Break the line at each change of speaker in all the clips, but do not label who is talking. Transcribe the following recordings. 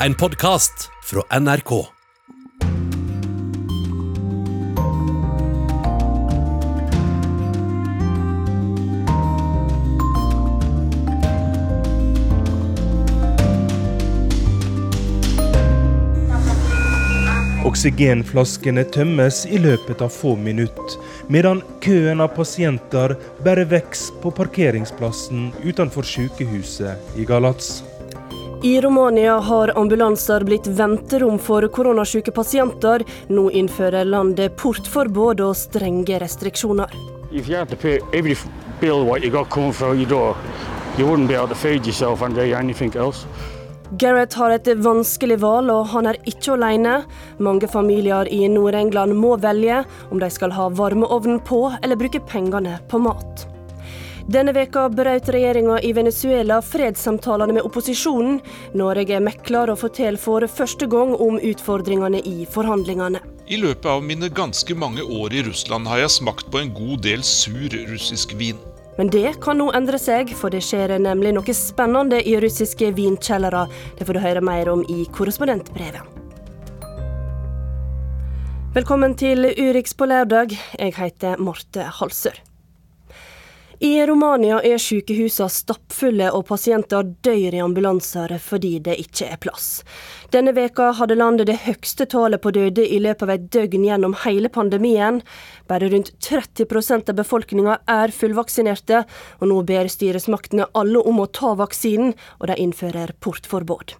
en podkast fra NRK.
Oksygenflaskene tømmes i løpet av få minutter, medan køen av pasienter bare vokser på parkeringsplassen utenfor sykehuset i Galats.
I Romania har ambulanser blitt venterom for koronasyke pasienter. Nå innfører landet portforbud og strenge restriksjoner.
If you had to pay every bill what you got coming through your door, you wouldn't be able to feed yourself and do anything else.
Gareth har et vanskelig valg, og han er ikke alene. Mange familier i Nord-England må velge om de skal ha varmeovn på eller bruke pengene på mat. Denne veka brøt regjeringa i Venezuela fredssamtalene med opposisjonen. Norge mekler og forteller for første gang om utfordringene i forhandlingene.
I løpet av mine ganske mange år i Russland har jeg smakt på en god del sur russisk vin.
Men det kan nå endre seg, for det skjer nemlig noe spennende i russiske vinkjellere. Det får du høre mer om i korrespondentbrevet. Velkommen til Urix på lørdag. Jeg heter Marte Halsør. I Romania er sykehusene stappfulle og pasienter dør i ambulanser fordi det ikke er plass. Denne veka hadde landet det høyeste tallet på døde i løpet av et døgn gjennom hele pandemien. Bare rundt 30% av befolkninga er fullvaksinerte, og nå ber styresmaktene alle om å ta vaksinen, og de innfører portforbud.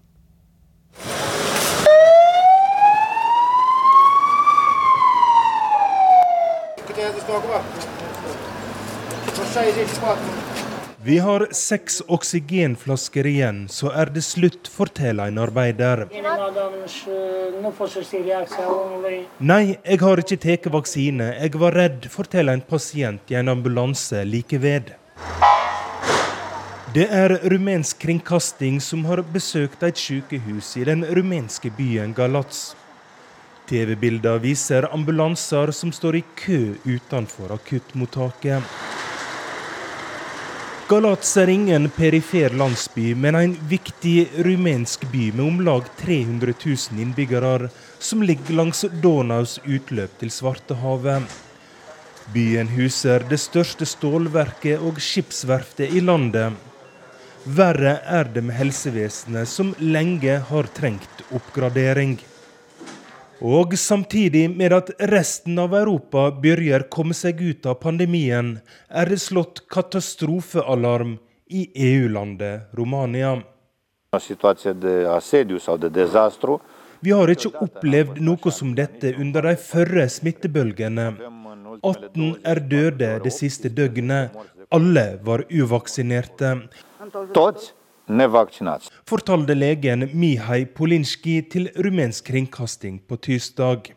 Vi har seks oksygenflasker igjen, så er det slutt, forteller en arbeider. Nei, jeg har ikke tatt vaksine. Jeg var redd, forteller en pasient i en ambulanse like ved. Det er rumensk kringkasting som har besøkt et sykehus i den rumenske byen Galats. TV-bilder viser ambulanser som står i kø utenfor akuttmottaket. Galats er ingen perifer landsby, men en viktig rumensk by med om lag 300 000 innbyggere, som ligger langs Donaus utløp til Svartehavet. Byen huser det største stålverket og skipsverftet i landet. Verre er det med helsevesenet, som lenge har trengt oppgradering. Og samtidig med at resten av Europa begynner komme seg ut av pandemien, er det slått katastrofealarm i EU-landet Romania. Vi har ikke opplevd noe som dette under de førre smittebølgene. 18 er døde det siste døgnet. Alle var uvaksinerte fortalte legen Mihai Polinski til rumensk kringkasting på tirsdag.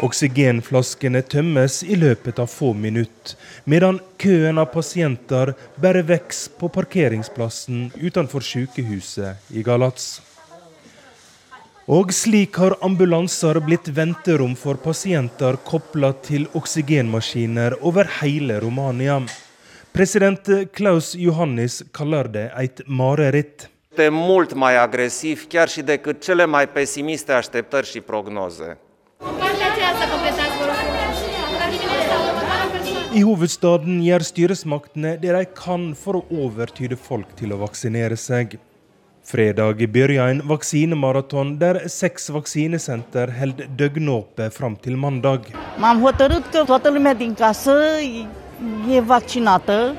Oksygenflaskene tømmes i løpet av få minutter, medan køen av pasienter bare vokser på parkeringsplassen utenfor sykehuset i Galats. Og slik har ambulanser blitt venterom for pasienter kobla til oksygenmaskiner over hele Romania. President Klaus Johannis kaller det et mareritt.
er mult mai agresiv chiar și decât cele mai pesimiste așteptări și prognoze.
I hovedstaden gjør styresmaktene det de kan for å overtyde folk til å vaksinere seg. Fredag begynte en vaksinemaraton der seks vaksinesenter holder døgnåpent fram til mandag.
M-am er vaccinată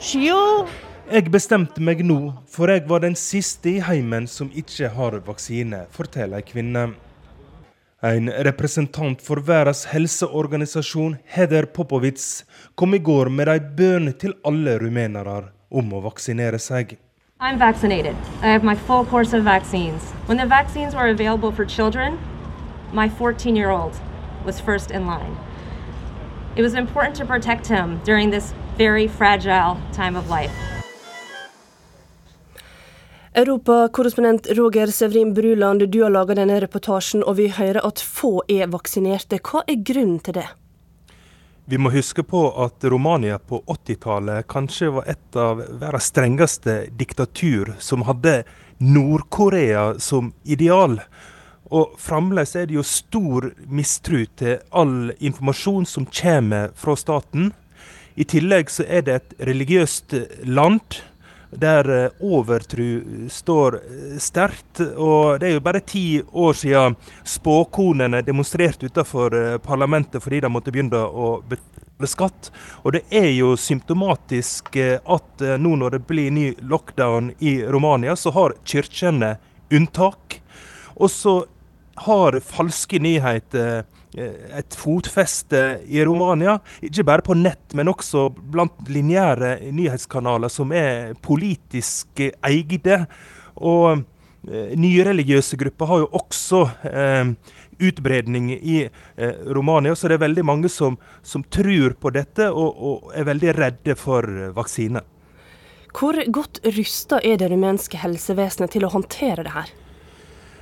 și eu
Jeg bestemte meg nå, for jeg var den siste i heimen som ikke har vaksine, forteller ei kvinne. En representant for Verdens helseorganisasjon, Heder Popovic, kom i går med ei bønn til alle rumenere om å vaksinere seg.
I'm vaccinated. I have my full course of vaccines. When the vaccines were available for children, my 14 year old was first in line. It was important to protect him during this very fragile time of life.
Europakorrespondent Roger Sevrin Bruland, du har laga denne reportasjen, og vi hører at få er vaksinerte. Hva er grunnen til det?
Vi må huske på at Romania på 80-tallet kanskje var et av verdens strengeste diktatur, som hadde Nord-Korea som ideal. Og fremdeles er det jo stor mistro til all informasjon som kommer fra staten. I tillegg så er det et religiøst land der overtru overtro står eh, sterkt. Og det er jo bare ti år siden spåkonene demonstrerte utenfor eh, parlamentet fordi de måtte begynne å betale skatt. Og det er jo symptomatisk at nå når det blir ny lockdown i Romania, så har kirkene unntak. Og så har falske nyheter Eh, et fotfeste i Romania. Ikke bare på nett, men også blant lineære nyhetskanaler som er politisk eide. Og nye nyreligiøse grupper har jo også eh, utbredning i eh, Romania, så det er veldig mange som, som tror på dette og, og, er veldig redde for vaksine.
Hvor godt rusta er det rumenske helsevesenet til å håndtere det her?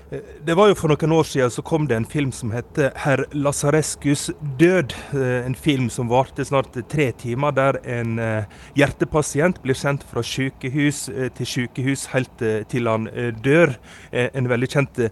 Det var jo For noen år siden så kom det en film som heter 'Herr Lasarescus død'. Eh, en film som varte snart tre timer, der en eh, hjertepasient blir sendt fra sykehus eh, til sykehus helt til han dør. En veldig kjent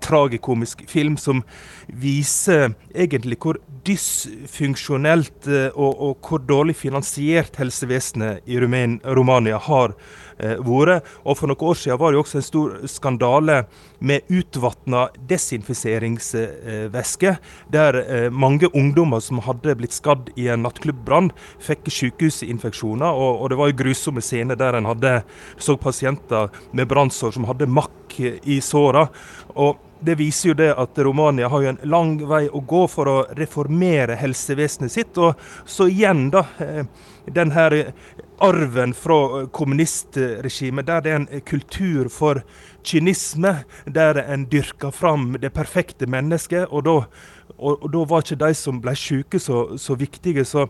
tragikomisk film som viser egentlig hvor dysfunksjonelt og, og hvor dårlig finansiert helsevesenet i Romania har vært. Og For noen år siden var det også en stor skandale med utvatna desinfiseringsvæske, der eh, mange ungdommer som hadde blitt skadd i en nattklubbrann, fikk sykehusinfeksjoner. Og, og, det var jo grusomme scener der en hadde, så pasienter med brannsår som hadde makk i såra. Og det viser jo det at Romania har jo en lang vei å gå for å reformere helsevesenet sitt. Og så igjen, da. Eh, den her arven fra kommunistregimet, der det er en kultur for kynisme, der en dyrker fram det perfekte mennesket. Og da, og, og da var ikke de som ble syke, så, så viktige. så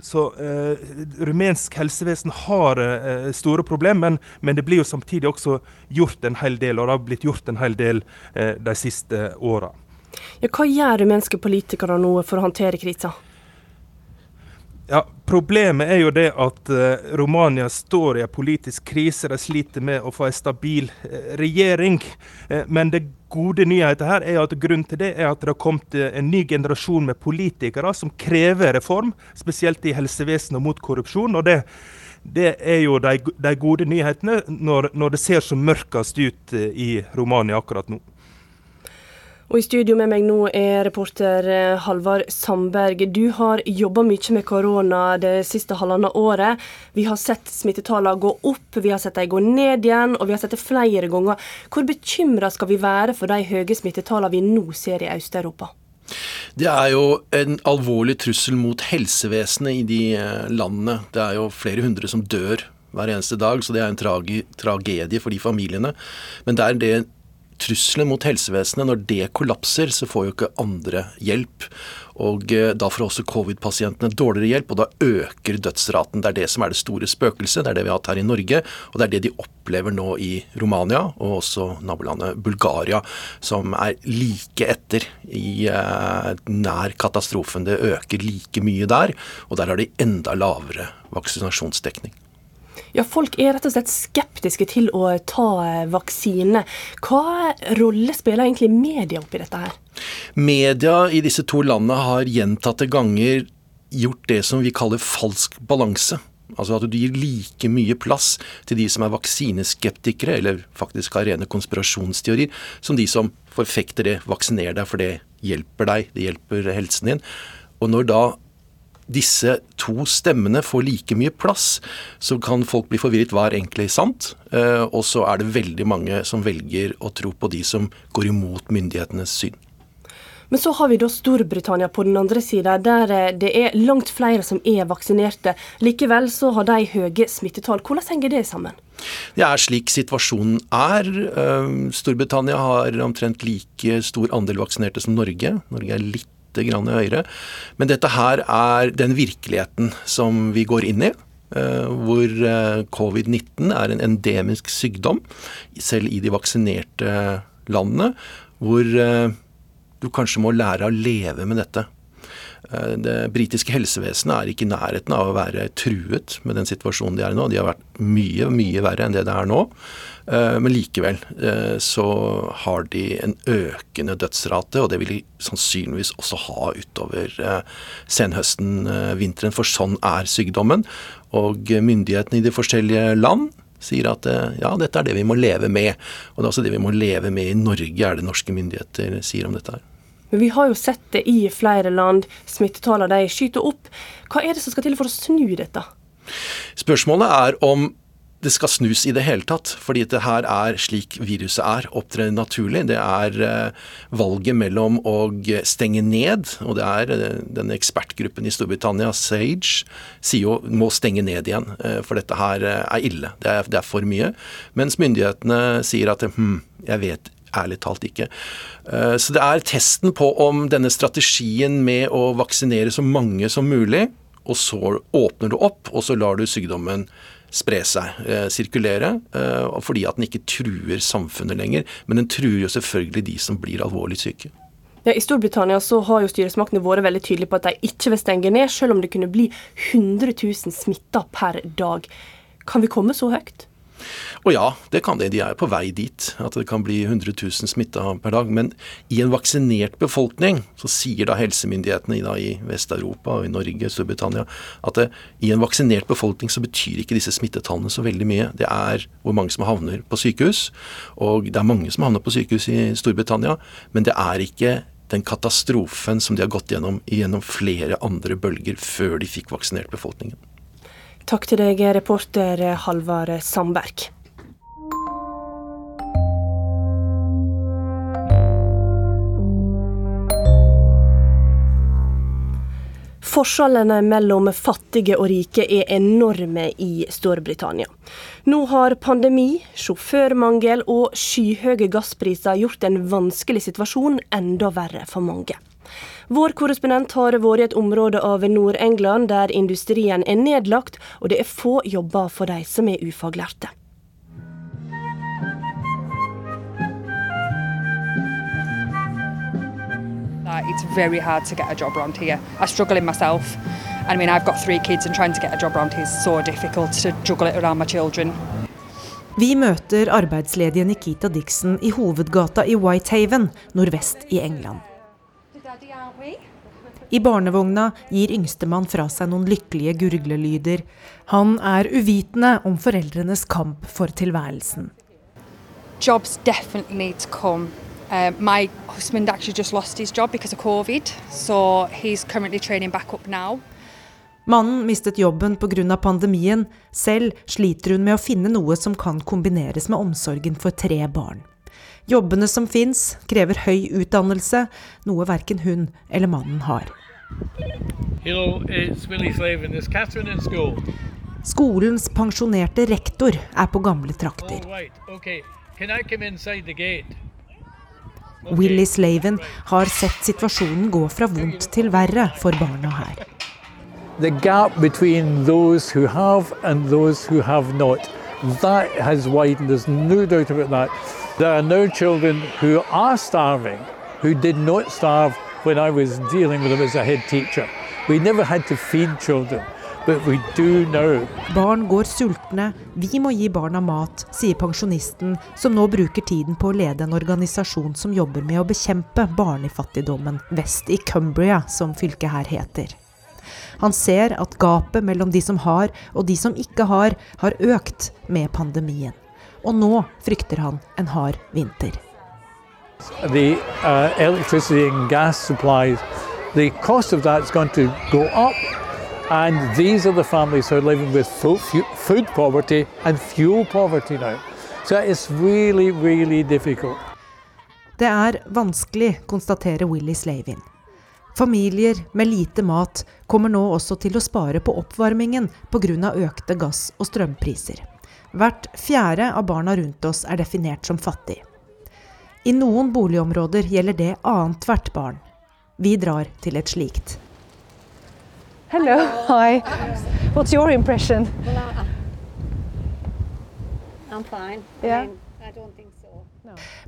så eh, rumensk helsevesen har eh, store problemer, men, det blir jo samtidig også gjort en hel del, og det har blitt gjort en hel del eh, de siste åra.
Ja, hva gjør rumenske politikere nå for å håndtere krisa?
Ja, Problemet er jo det at uh, Romania står i en politisk krise. De sliter med å få en stabil uh, regjering. Uh, men det gode nyheten her er at grunnen til det er at det har kommet en ny generasjon med politikere som krever reform, spesielt i helsevesenet og mot korrupsjon. og det det er jo de, de gode nyhetene når, når det ser så mørkest ut i Romania akkurat nå.
Og I studio med meg nå er reporter eh, Halvard Sandberg. Du har jobba mye med korona det siste halvannet året. Vi har sett smittetallene gå opp, vi har sett dem gå ned igjen, og vi har sett det flere ganger. Hvor bekymra skal vi være for de høye smittetallene vi nå ser i Øst-Europa?
Det er jo en alvorlig trussel mot helsevesenet i de eh, landene. Det er jo flere hundre som dør hver eneste dag, så det er en trage, tragedie for de familiene. Men det er det trusselen mot helsevesenet, når det kollapser, så får jo ikke andre hjelp. Og eh, Da får også covid-pasientene dårligere hjelp, og da øker dødsraten. Det er det som er det store spøkelset. Det er det vi har hatt her i Norge, og det er det de opplever nå i Romania og også nabolandet Bulgaria, som er like etter i eh, nær katastrofen. Det øker like mye der, og der har de enda lavere vaksinasjonsdekning.
Ja, Folk er rett og slett skeptiske til å ta vaksine. Hva rolle spiller egentlig media oppi dette her?
Media i disse to landene har gjentatte ganger gjort det som vi kaller falsk balanse. Altså at du gir like mye plass til de som er vaksineskeptikere, eller faktisk har rene konspirasjonsteorier, som de som forfekter det, vaksiner deg, for det hjelper deg, det hjelper helsen din. Og når da disse to stemmene får like mye plass, så kan folk bli forvirret hva er egentlig sant. Eh, og så er det veldig mange som velger å tro på de som går imot myndighetenes syn.
Men så har vi da Storbritannia på den andre sida, der eh, det er langt flere som er vaksinerte. Likevel så har de høye smittetall. Hvordan henger det sammen?
Det er slik situasjonen er. Eh, Storbritannia har omtrent like stor andel vaksinerte som Norge. Norge er litt grann høyere. Men dette her er den virkeligheten som vi går inn i. Uh, hvor uh, covid-19 er en endemisk sykdom, selv i de vaksinerte landene. Hvor uh, du kanskje må lære å leve med dette. Eh, det britiske helsevesenet er ikke i nærheten av å være truet med den situasjonen de er i nå. De har vært mye, mye verre enn det det er nå. Eh, men likevel eh, så har de en økende dødsrate, og det vil de sannsynligvis også ha utover senhøsten, vinteren, for sånn er sykdommen. Og myndighetene i de forskjellige land sier at ja, dette er det vi må leve med. Og det er også det vi må leve med i Norge, er det norske myndigheter sier om dette her.
Men vi har jo sett det i flere land. Smittetallene de skyter opp. Hva er det som skal til for å snu dette?
Spørsmålet er om det skal snus i det hele tatt. Fordi det her er slik viruset er, Opptre naturlig. Det er uh, valget mellom å stenge ned, og det er den denne ekspertgruppen i Storbritannia, SAGE, sier jo må stenge ned igjen. Uh, for dette her er ille. Det er, det er, for mye. Mens myndighetene sier at hm, jeg vet ærlig talt ikke. Eh, så det er testen på om denne strategien med å vaksinere så mange som mulig, og så åpner du opp, og så lar du sykdommen spre seg, eh, sirkulere, eh, fordi at den ikke truer samfunnet lenger. Men den truer jo selvfølgelig de som blir alvorlig syke.
Ja, I Storbritannia så har jo styresmaktene vært veldig tydelige på at de ikke vil stenge ned, selv om det kunne bli 100 000 smitta per dag. Kan vi komme så høyt?
Og ja, det kan det. De er på vei dit. At det kan bli 100 000 smitta per dag. Men i en vaksinert befolkning, så sier da helsemyndighetene da, i Vest-Europa og i Norge, Storbritannia, at det, i en vaksinert befolkning så betyr ikke disse smittetallene så veldig mye. Det er hvor mange som havner på sykehus. Og det er mange som havner på sykehus i Storbritannia, men det er ikke den katastrofen som de har gått gjennom gjennom flere andre bølger før de fikk vaksinert befolkningen.
Takk til deg, reporter Halvard Sandberg. Forskjellene mellom fattige og rike er enorme i Storbritannia. Nå har pandemi, sjåførmangel og skyhøye gasspriser gjort en vanskelig situasjon enda verre for mange. Vår korrespondent har vært i et område av Nord-England der industrien er nedlagt, og det er få jobber for de som er ufaglærte.
It's very hard to get a job around here. I struggle in myself. I mean, I've got three kids, and trying to get a job around here is so difficult to juggle it around my children.
Vi møter arbeidsledige Nikita Dixon i hovedgata i Whitehaven, nordvest i England. I barnevogna gir yngstemann fra seg noen lykkelige gurglelyder. Han er uvitende om foreldrenes kamp for tilværelsen.
Jobs definitely to come. Uh, my husband actually just lost his job because of covid, so he's currently training back up now.
Mannen mistet jobben pga. pandemien. Selv sliter hun med å finne noe som kan kombineres med omsorgen for tre barn. Jobbene som fins, krever høy utdannelse, noe verken hun eller mannen har.
Hello,
Skolens pensjonerte rektor er på gamle trakter.
Okay.
Willy Slaven har sett situasjonen gå fra vondt til verre for barna her.
The gap between those who have and those who have not, that has widened. There's no doubt about that. There are no children who are starving, who did not starve when I was dealing with them as a head teacher. We never had to feed children.
Barn går sultne, vi må gi barna mat, sier pensjonisten, som nå bruker tiden på å lede en organisasjon som jobber med å bekjempe barnefattigdommen vest i Cumbria, som fylket her heter. Han ser at gapet mellom de som har og de som ikke har, har økt med pandemien og nå frykter han en hard vinter.
The uh, electricity and gas supplies, the cost of that is going to go up. And these are the families who are living with food poverty and fuel poverty now. So it's really, really difficult.
Det er vanskelig, konstaterer Willy Slavin. Familier med lite mat kommer nå også til å spare på oppvarmingen pga. økte gass- og strømpriser. Hvert fjerde av barna rundt oss er definert som fattig. I noen boligområder gjelder det annethvert barn. Vi drar til et slikt.
Hello. Hi. What's your impression?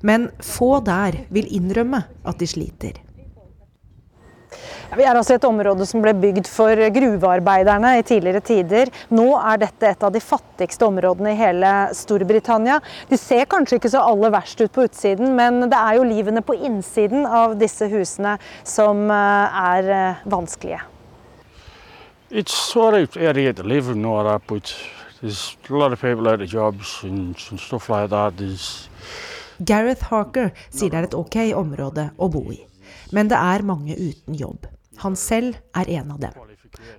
Men få der vil innrømme at de sliter.
Vi er altså i et område som ble bygd for gruvearbeiderne i tidligere tider. Nå er dette et av de fattigste områdene i hele Storbritannia. De ser kanskje ikke så aller verst ut på utsiden, men det er jo livene på innsiden av disse husene som eh, er eh, vanskelige.
It's all right area to live in, all but there's a lot of people out of jobs and, and stuff like that. There's,
Gareth Harker sier det er et ok område å bo i. Men det er mange uten jobb. Han selv er en av dem.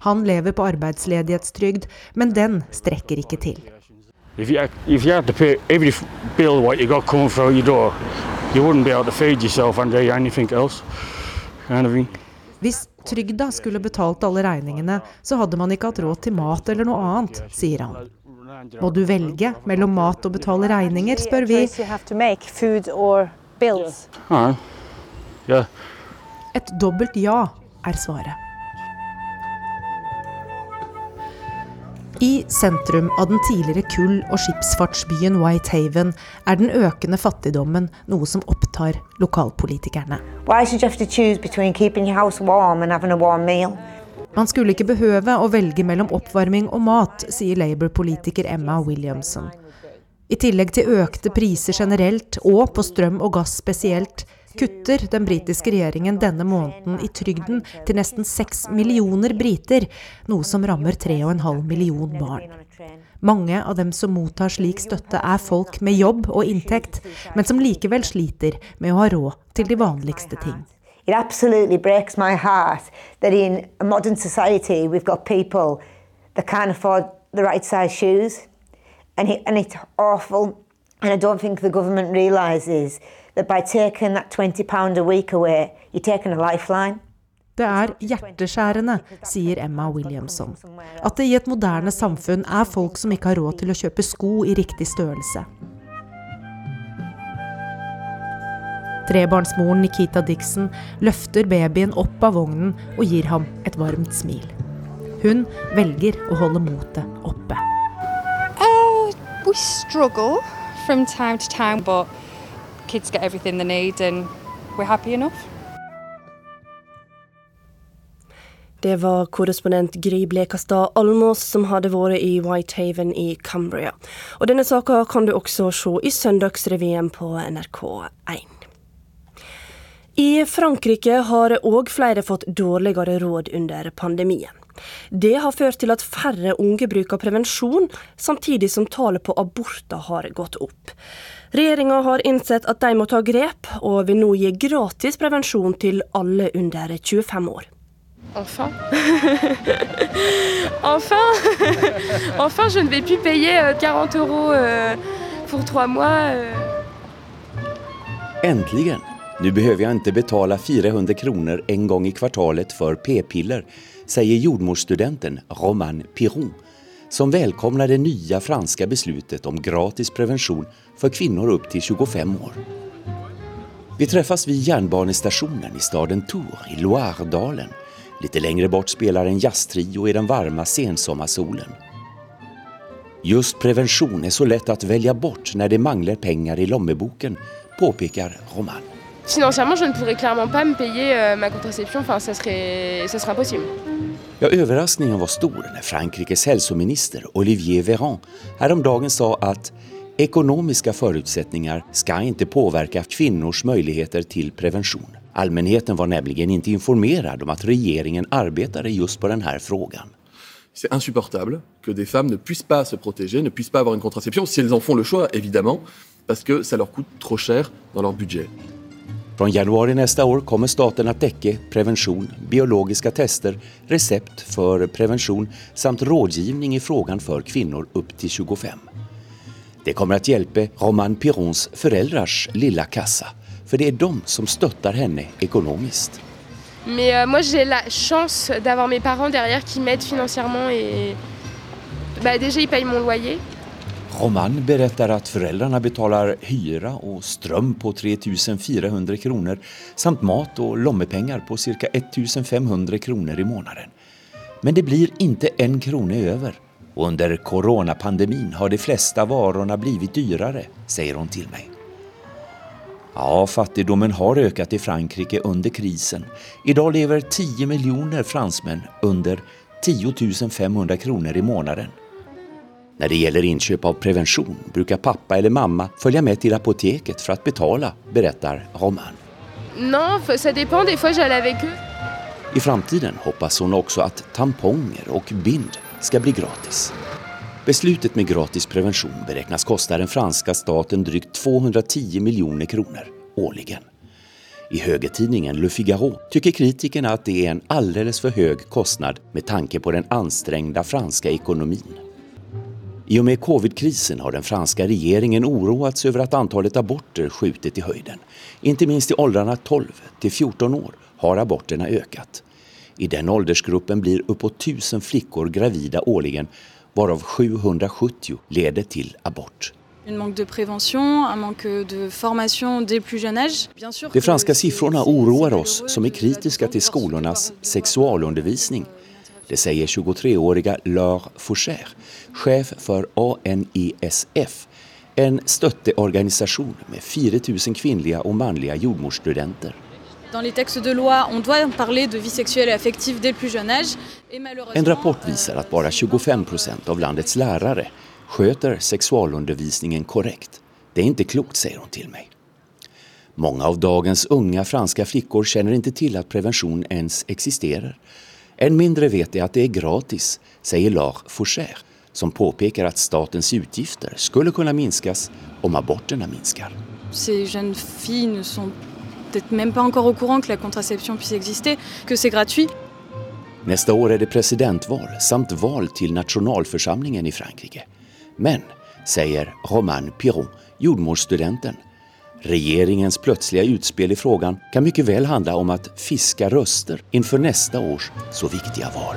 Han lever på arbeidsledighetstrygd, men den strekker ikke til.
if you if you had to pay every bill what you got coming through your door, you wouldn't be able to feed yourself and do anything else. Kind.
Hvis trygda skulle betalt alle regningene, så hadde man ikke hatt råd til mat eller noe annet, sier han. Må du velge mellom mat og betale regninger, spør vi.
Yeah.
Et dobbelt ja er svaret. I sentrum av den tidligere kull- og skipsfartsbyen Whitehaven er den økende fattigdommen noe som opptar lokalpolitikerne. Man skulle ikke behøve å velge mellom oppvarming og mat, sier Labour-politiker Emma Williamson. I tillegg til økte priser generelt, og på strøm og gass spesielt, kutter den britiske regjeringen denne måneden i trygden til nesten seks millioner briter, noe som rammer 3,5 million barn. Mange av dem som mottar slik støtte, er folk med jobb og inntekt, men som likevel sliter med å ha råd til de vanligste ting.
It absolutely breaks my heart that in a modern society we've got people that can't afford the right size shoes. And, it, and it's awful. And I don't think the government realises that by taking that £20 a week away, you're taking a lifeline.
Det er hjerteskjærende, sier Emma Williamson. At det i et moderne samfunn er folk som ikke har råd til å kjøpe sko i riktig størrelse. Trebarnsmoren Nikita Dixon løfter babyen opp av vognen og gir ham et varmt smil. Hun velger å holde motet oppe.
Oh, we struggle from time to time, but kids get everything they need and we're happy enough.
Det var korrespondent Gry Blekastad Almås som hadde vært i Whitehaven i Cumbria. Og denne saka kan du også se i Søndagsrevyen på NRK1. I Frankrike har òg flere fått dårligere råd under pandemien. Det har ført til at færre unge bruker prevensjon, samtidig som tallet på aborter har gått opp. Regjeringa har innsett at de må ta grep, og vil nå gi gratis prevensjon til alle under 25 år.
Enfin Enfin Enfin, je ne vais plus payer euh, 40 euros euh, pour trois mois. euh.
Äntligen! Nu behöver jag inte betala 400 kronor en gång i kvartalet för p-piller, säger jordmorsstudenten Roman Piron, som välkomnar det nya franska beslutet om gratis prevention för kvinnor upp till 25 år. Vi träffas vid järnbanestationen i staden Tours i Loiredalen. Lite längre bort spelar en jazztrio i den varma sensommarsolen. Just prevention är så lätt att välja bort när det manglar pengar i lommeboken, påpekar Roman.
Financièrement, je ne pourrais clairement pas me payer euh, ma contraception. Enfin, ça serait, ça serait impossible.
Ja, överraskningen var stor när Frankrikes hälsominister Olivier Véran häromdagen sa att ekonomiska förutsättningar ska inte påverka kvinnors möjligheter till prevention. Allmänheten var nämligen inte informerad om att regeringen arbetade just på den här frågan.
C'est insupportable que des femmes ne puissent pas se protéger, ne puissent pas avoir une contraception, si elles en font le choix, évidemment, parce que ça leur coûte trop cher dans leur budget.
Från januari nästa år kommer staten att täcka prevention, biologiska tester, recept för prevention samt rådgivning i frågan för kvinnor upp till 25. Det kommer att hjälpa Roman Pirons föräldrars lilla kassa, för det är de som stöttar henne ekonomiskt.
Mais euh, moi, j'ai la chance d'avoir mes parents derrière qui m'aident financièrement et bah, déjà, ils payent mon loyer.
Roman berättar att föräldrarna betalar hyra och ström på 3400 kronor samt mat och lommepengar på cirka 1500 kronor i månaden. Men det blir inte en krona över och under coronapandemin har de flesta varorna blivit dyrare, säger hon till mig. Ja, fattigdomen har ökat i Frankrike under krisen. Idag lever 10 miljoner fransmän under 10 500 kronor i månaden. När det gäller inköp av prevention brukar pappa eller mamma följa med till apoteket för att betala, berättar Roman.
Non, ça dépend. Des fois, j'allais avec eux.
I framtiden hoppas hon också att tamponger och bind ska bli gratis. Beslutet med gratis prevention beräknas kosta den franska staten drygt 210 miljoner kronor årligen. I högertidningen Le Figaro tycker kritikerna att det är en alldeles för hög kostnad med tanke på den ansträngda franska ekonomin. I och med covid-krisen har den franska regeringen oroats över att antalet aborter skjutit i höjden. Inte minst i åldrarna 12 till 14 år har aborterna ökat. I den åldersgruppen blir uppåt 1000 flickor gravida årligen varav 770 leder till abort.
De
franska siffrorna oroar oss som är kritiska till skolornas sexualundervisning. Det säger 23-åriga Laure Foucher, chef för ANISF, en stötteorganisation med 4 000 kvinnliga och manliga jordmorsstudenter. En rapport visar att bara 25 procent av landets lärare sköter sexualundervisningen korrekt. Det är inte klokt, säger hon till mig. Många av dagens unga franska flickor känner inte till att prevention ens existerar. Än mindre vet de at det er gratis, sier Laure Foucher, som påpeker at statens utgifter skulle kunne minskes om abortene minsker.
ces jeunes filles ne sont peut-être même pas encore au courant que la contraception puisse exister, que c'est gratuit.
Nästa år er det presidentval samt val til nasjonalforsamlingen i Frankrike. Men, sier Romain Piron, jordmorsstudenten, regeringens plötsliga utspel i frågan kan mycket väl handla om att fiska röster inför nästa års så viktiga val.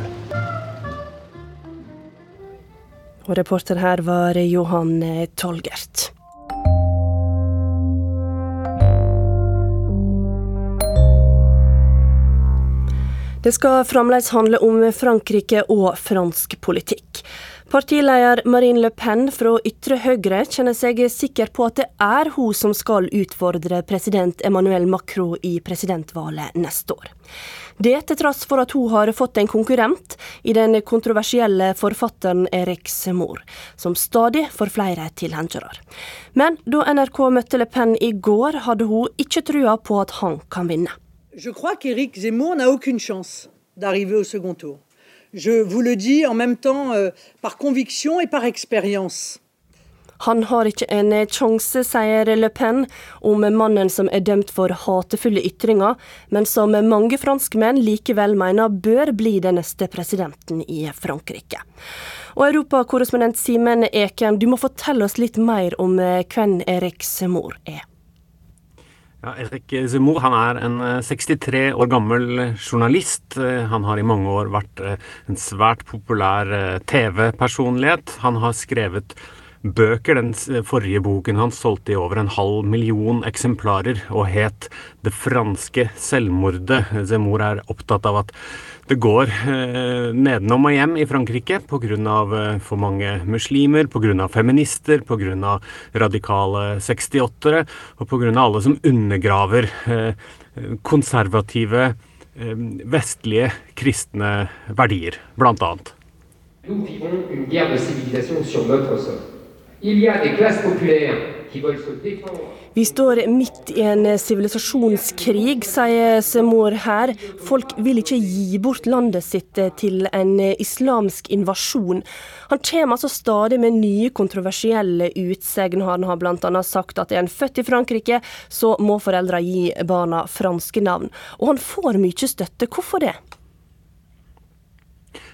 Og reporter her var Johan eh, Tolgert. Det skal fremdeles handle om Frankrike og fransk politikk. Partileder Marine Le Pen fra ytre høyre kjenner seg sikker på at det er hun som skal utfordre president Emmanuel Macron i presidentvalget neste år. Det til tross for at hun har fått en konkurrent i den kontroversielle forfatteren Erik Zemmour, som stadig får flere tilhengere. Men da NRK møtte Le Pen i går, hadde hun ikke trua på at han kan vinne.
Jeg tror at Erik Zemmour har ingen sjanse til å komme i second tour. Je vous le dis en même temps euh, par conviction et par expérience.
Han har ikke en sjanse, sier Le Pen om mannen som er dømt for hatefulle ytringer, men som mange franskmenn likevel mener bør bli den neste presidenten i Frankrike. Og Europakorrespondent Simen Eken, du må fortelle oss litt mer om eh, hvem Eriks mor er.
Ja, Erik Zemmour han er en eh, 63 år gammel journalist. Eh, Han har i mange år vært eh, en svært populær eh, TV-personlighet. Han har skrevet bøker. Den forrige boken hans solgte i over en halv million eksemplarer og het 'Det franske selvmordet'. Zemmour er opptatt av at det går eh, nedenom og hjem i Frankrike pga. Eh, for mange muslimer, pga. feminister, pga. radikale 68-ere og pga. alle som undergraver eh, konservative, eh, vestlige kristne verdier,
sol. Il y a des classes populaires qui veulent se défendre.
Vi står midt i en sivilisasjonskrig, sier Semor her. Folk vil ikke gi bort landet sitt til en islamsk invasjon. Han kommer altså stadig med nye kontroversielle utsagn. Han har bl.a. sagt at er en født i Frankrike, så må foreldra gi barna franske navn. Og han får mye støtte. Hvorfor det?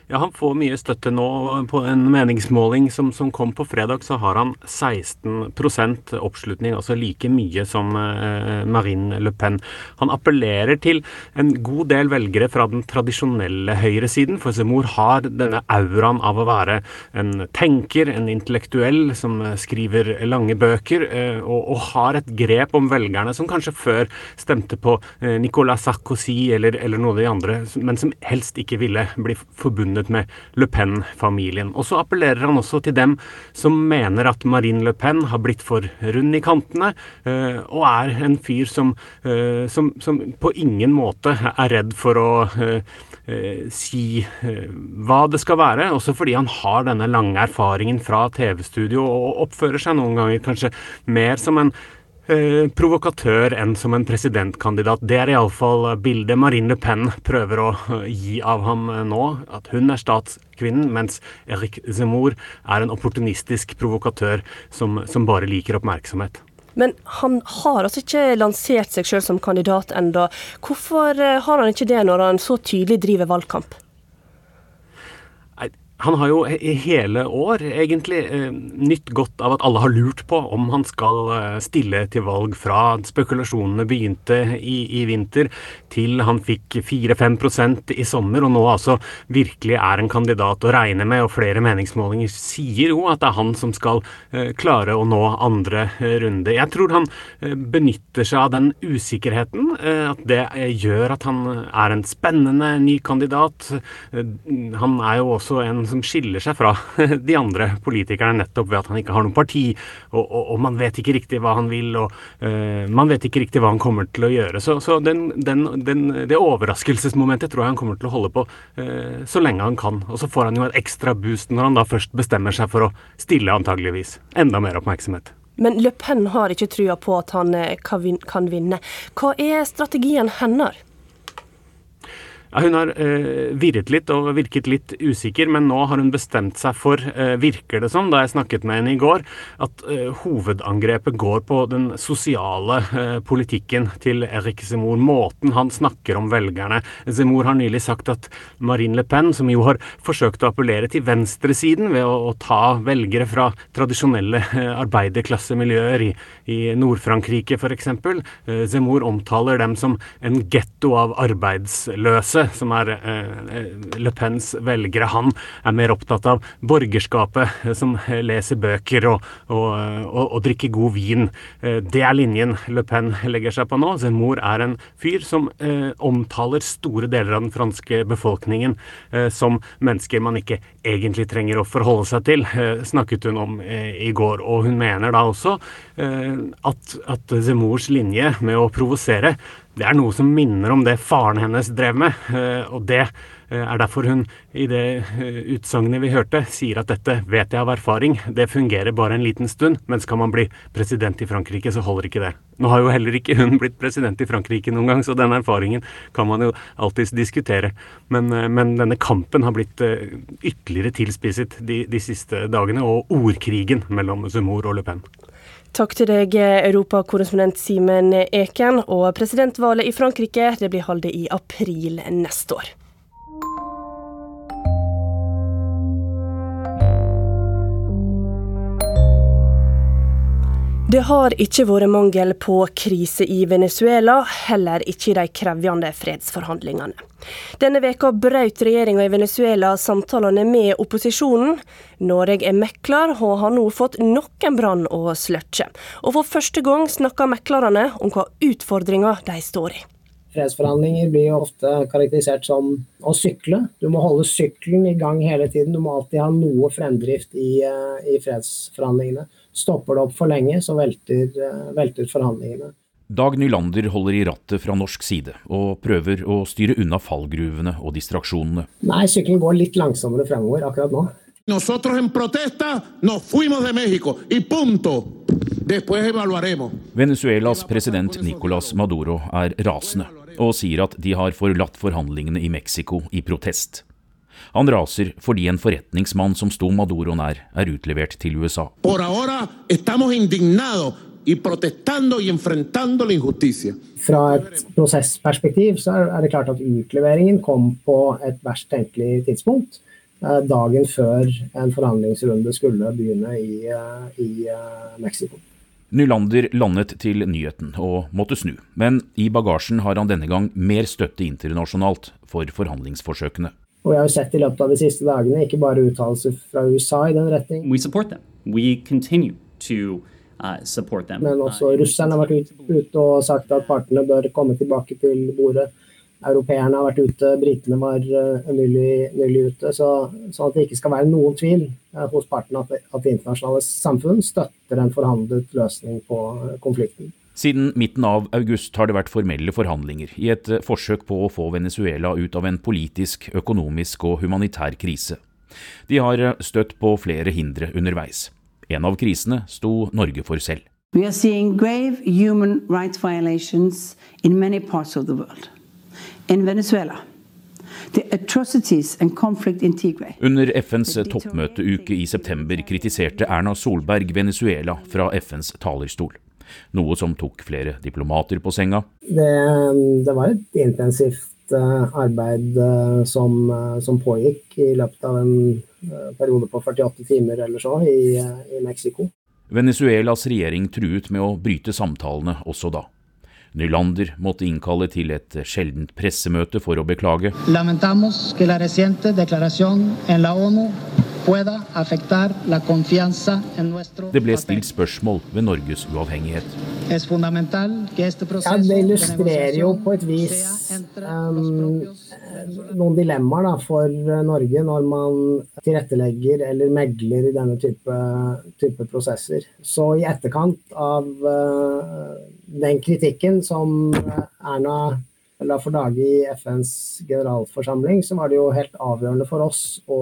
Ja, Han får mye støtte nå. På en meningsmåling som, som kom på fredag, så har han 16% oppslutning, altså like mye som eh, Marine Le Pen. Han appellerer til en god del velgere fra den tradisjonelle høyresiden, for Zemmour har denne auraen av å være en tenker, en intellektuell som skriver lange bøker, eh, og, og har et grep om velgerne som kanskje før stemte på eh, Nicolas Sarkozy eller, eller noen av de andre, men som helst ikke ville bli forbundet forbundet med Le Pen-familien. Og så appellerer han også til dem som mener at Marine Le Pen har blitt for rund i kantene, eh, og er en fyr som, eh, som, som på ingen måte er redd for å si hva det skal være, også fordi han har denne lange erfaringen fra TV-studio og oppfører seg noen ganger kanskje mer som en eh, provokatør enn som en presidentkandidat. Det er iallfall bildet Marine Le Pen prøver å eh, gi av ham eh, nå. At hun er statskvinnen, mens Eric Zemmour er en opportunistisk provokatør som, som bare liker oppmerksomhet.
Men han har altså ikke lansert seg sjøl som kandidat enda. Hvorfor eh, har han ikke det når han så tydelig driver valgkamp?
Han har jo i hele år egentlig eh, nytt godt av at alle har lurt på om han skal eh, stille til valg fra spekulasjonene begynte i, i vinter til han fikk 4-5% i sommer, og nå altså virkelig er en kandidat å regne med. Og flere meningsmålinger sier jo at det er han som skal eh, klare å nå andre runde. Jeg tror han benytter seg av den usikkerheten, at det gjør at han er en spennende ny kandidat. han er jo også en som skiller seg fra de andre politikerne nettopp ved at han ikke har noe parti, og, og, og man vet ikke riktig hva han vil, og uh, man vet ikke riktig hva han kommer til å gjøre. Så, så den, den, den, det overraskelsesmomentet tror jeg han kommer til å holde på uh, så lenge han kan. Og så får han jo et ekstra boost når han da først bestemmer seg for å stille, antageligvis. Enda mer oppmerksomhet.
Men Le Pen har ikke trua på at han eh, kan vinne. Hva er strategien hennes?
Ja, hun har eh, virret litt og virket litt usikker, men nå har hun bestemt seg for, eh, virker det som, da jeg snakket med henne i går, at eh, hovedangrepet går på den sosiale eh, politikken til Erik Zemmour. Måten han snakker om velgerne. Zemmour har nylig sagt at Marine Le Pen, som jo har forsøkt å appellere til venstresiden ved å, å ta velgere fra tradisjonelle eh, arbeiderklassemiljøer i, i Nord-Frankrike f.eks., eh, Zemmour omtaler dem som en getto av arbeidsløse Masse, som er eh, Le Pens velgere, han er mer opptatt av borgerskapet, eh, som leser bøker og, og, og, og, drikker god vin. Eh, det er linjen Le Pen legger seg på nå. Zemmour er en fyr som eh, omtaler store deler av den franske befolkningen eh, som mennesker man ikke egentlig trenger å forholde seg til, eh, snakket hun om i går. Og hun mener da også at, at Zemmours linje med å provosere det er noe som minner om det faren hennes drev med. Eh, og det eh, er derfor hun i det eh, utsagnet vi hørte, sier at dette vet jeg av erfaring. Det fungerer bare en liten stund, men skal man bli president i Frankrike, så holder ikke det. Nå har jo heller ikke hun blitt president i Frankrike noen gang, så den erfaringen kan man jo alltids diskutere. Men, men denne kampen har blitt ytterligere tilspisset de, de siste dagene, og ordkrigen mellom Zemmour og Le Pen.
Takk til deg, europakorrespondent Simen Eken. Og presidentvalget i Frankrike det blir holdt i april neste år. Det har ikke vært mangel på krise i Venezuela, heller ikke i de krevjende fredsforhandlingene. Denne veka brøt regjeringa i Venezuela samtalene med opposisjonen. Norge er mekler og har nå fått nok en brann å sløkke. Og for første gang snakker meklerne om hva utfordringer de står i.
Fredsforhandlinger blir jo ofte karakterisert som å sykle. Du må holde sykkelen i gang hele tiden. Du må alltid ha noe fremdrift i, eh, i fredsforhandlingene. Stopper det opp for lenge, så velter, eh, velter forhandlingene.
Dag Nylander holder i rattet fra norsk side, og prøver å styre unna fallgruvene og distraksjonene.
Nei, sykkelen går litt langsommere fremover akkurat nå.
Nosotros en protesta nos fuimos de México y punto. Después evaluaremos.
Venezuelas president Nicolas Maduro er rasende og sier at de har forlatt forhandlingene i Mexico i protest. Han raser fordi en forretningsmann som sto Maduro nær, er utlevert til USA.
Por ahora estamos indignados y protestando y enfrentando la injusticia.
Fra et prosessperspektiv så er det klart at utleveringen kom på et verst tenkelig tidspunkt. Eh, dagen før en forhandlingsrunde skulle begynne i, eh, i eh, Mexico.
Nylander landet til nyheten og måtte snu, men i bagasjen har han denne gang mer støtte internasjonalt for forhandlingsforsøkene.
Og jeg har sett i løpet av de siste dagene ikke bare uttalelser fra USA i den retning.
We support them. We continue to uh, support them.
Men også russerne har vært ute og sagt at partene bør komme tilbake til bordet. Europeerne har vært ute, britene var nylig, nylig ute. Så, så, at det ikke skal være noen tvil hos partene at, at det internasjonale samfunn støtter en forhandlet løsning på konflikten.
Siden midten av august har det vært formelle forhandlinger i et forsøk på å få Venezuela ut av en politisk, økonomisk og humanitær krise. De har støtt på flere hindre underveis. En av krisene sto Norge for selv.
We are seeing grave human rights violations in many parts of the world. In Venezuela,
under FNs toppmøteuke i september kritiserte Erna Solberg Venezuela fra FNs talerstol. Noe som tok flere diplomater på senga.
Det, det var et intensivt uh, arbeid uh, som, uh, som, pågikk i løpet av en periode på 48 timer eller så i, i Mexico.
Venezuelas regjering truet med å bryte samtalene også da. Nylander måtte innkalle til et sjeldent pressemøte for å beklage.
Lamentamos que la reciente declaración en la ONU
det ble stilt spørsmål ved Norges uavhengighet.
Ja, det illustrerer jo på et vis um, noen dilemmaer da, for Norge når man tilrettelegger eller megler i denne type, type prosesser. Så i etterkant av uh, den kritikken som Erna la for dage i FNs generalforsamling, så var det jo helt avgjørende for oss å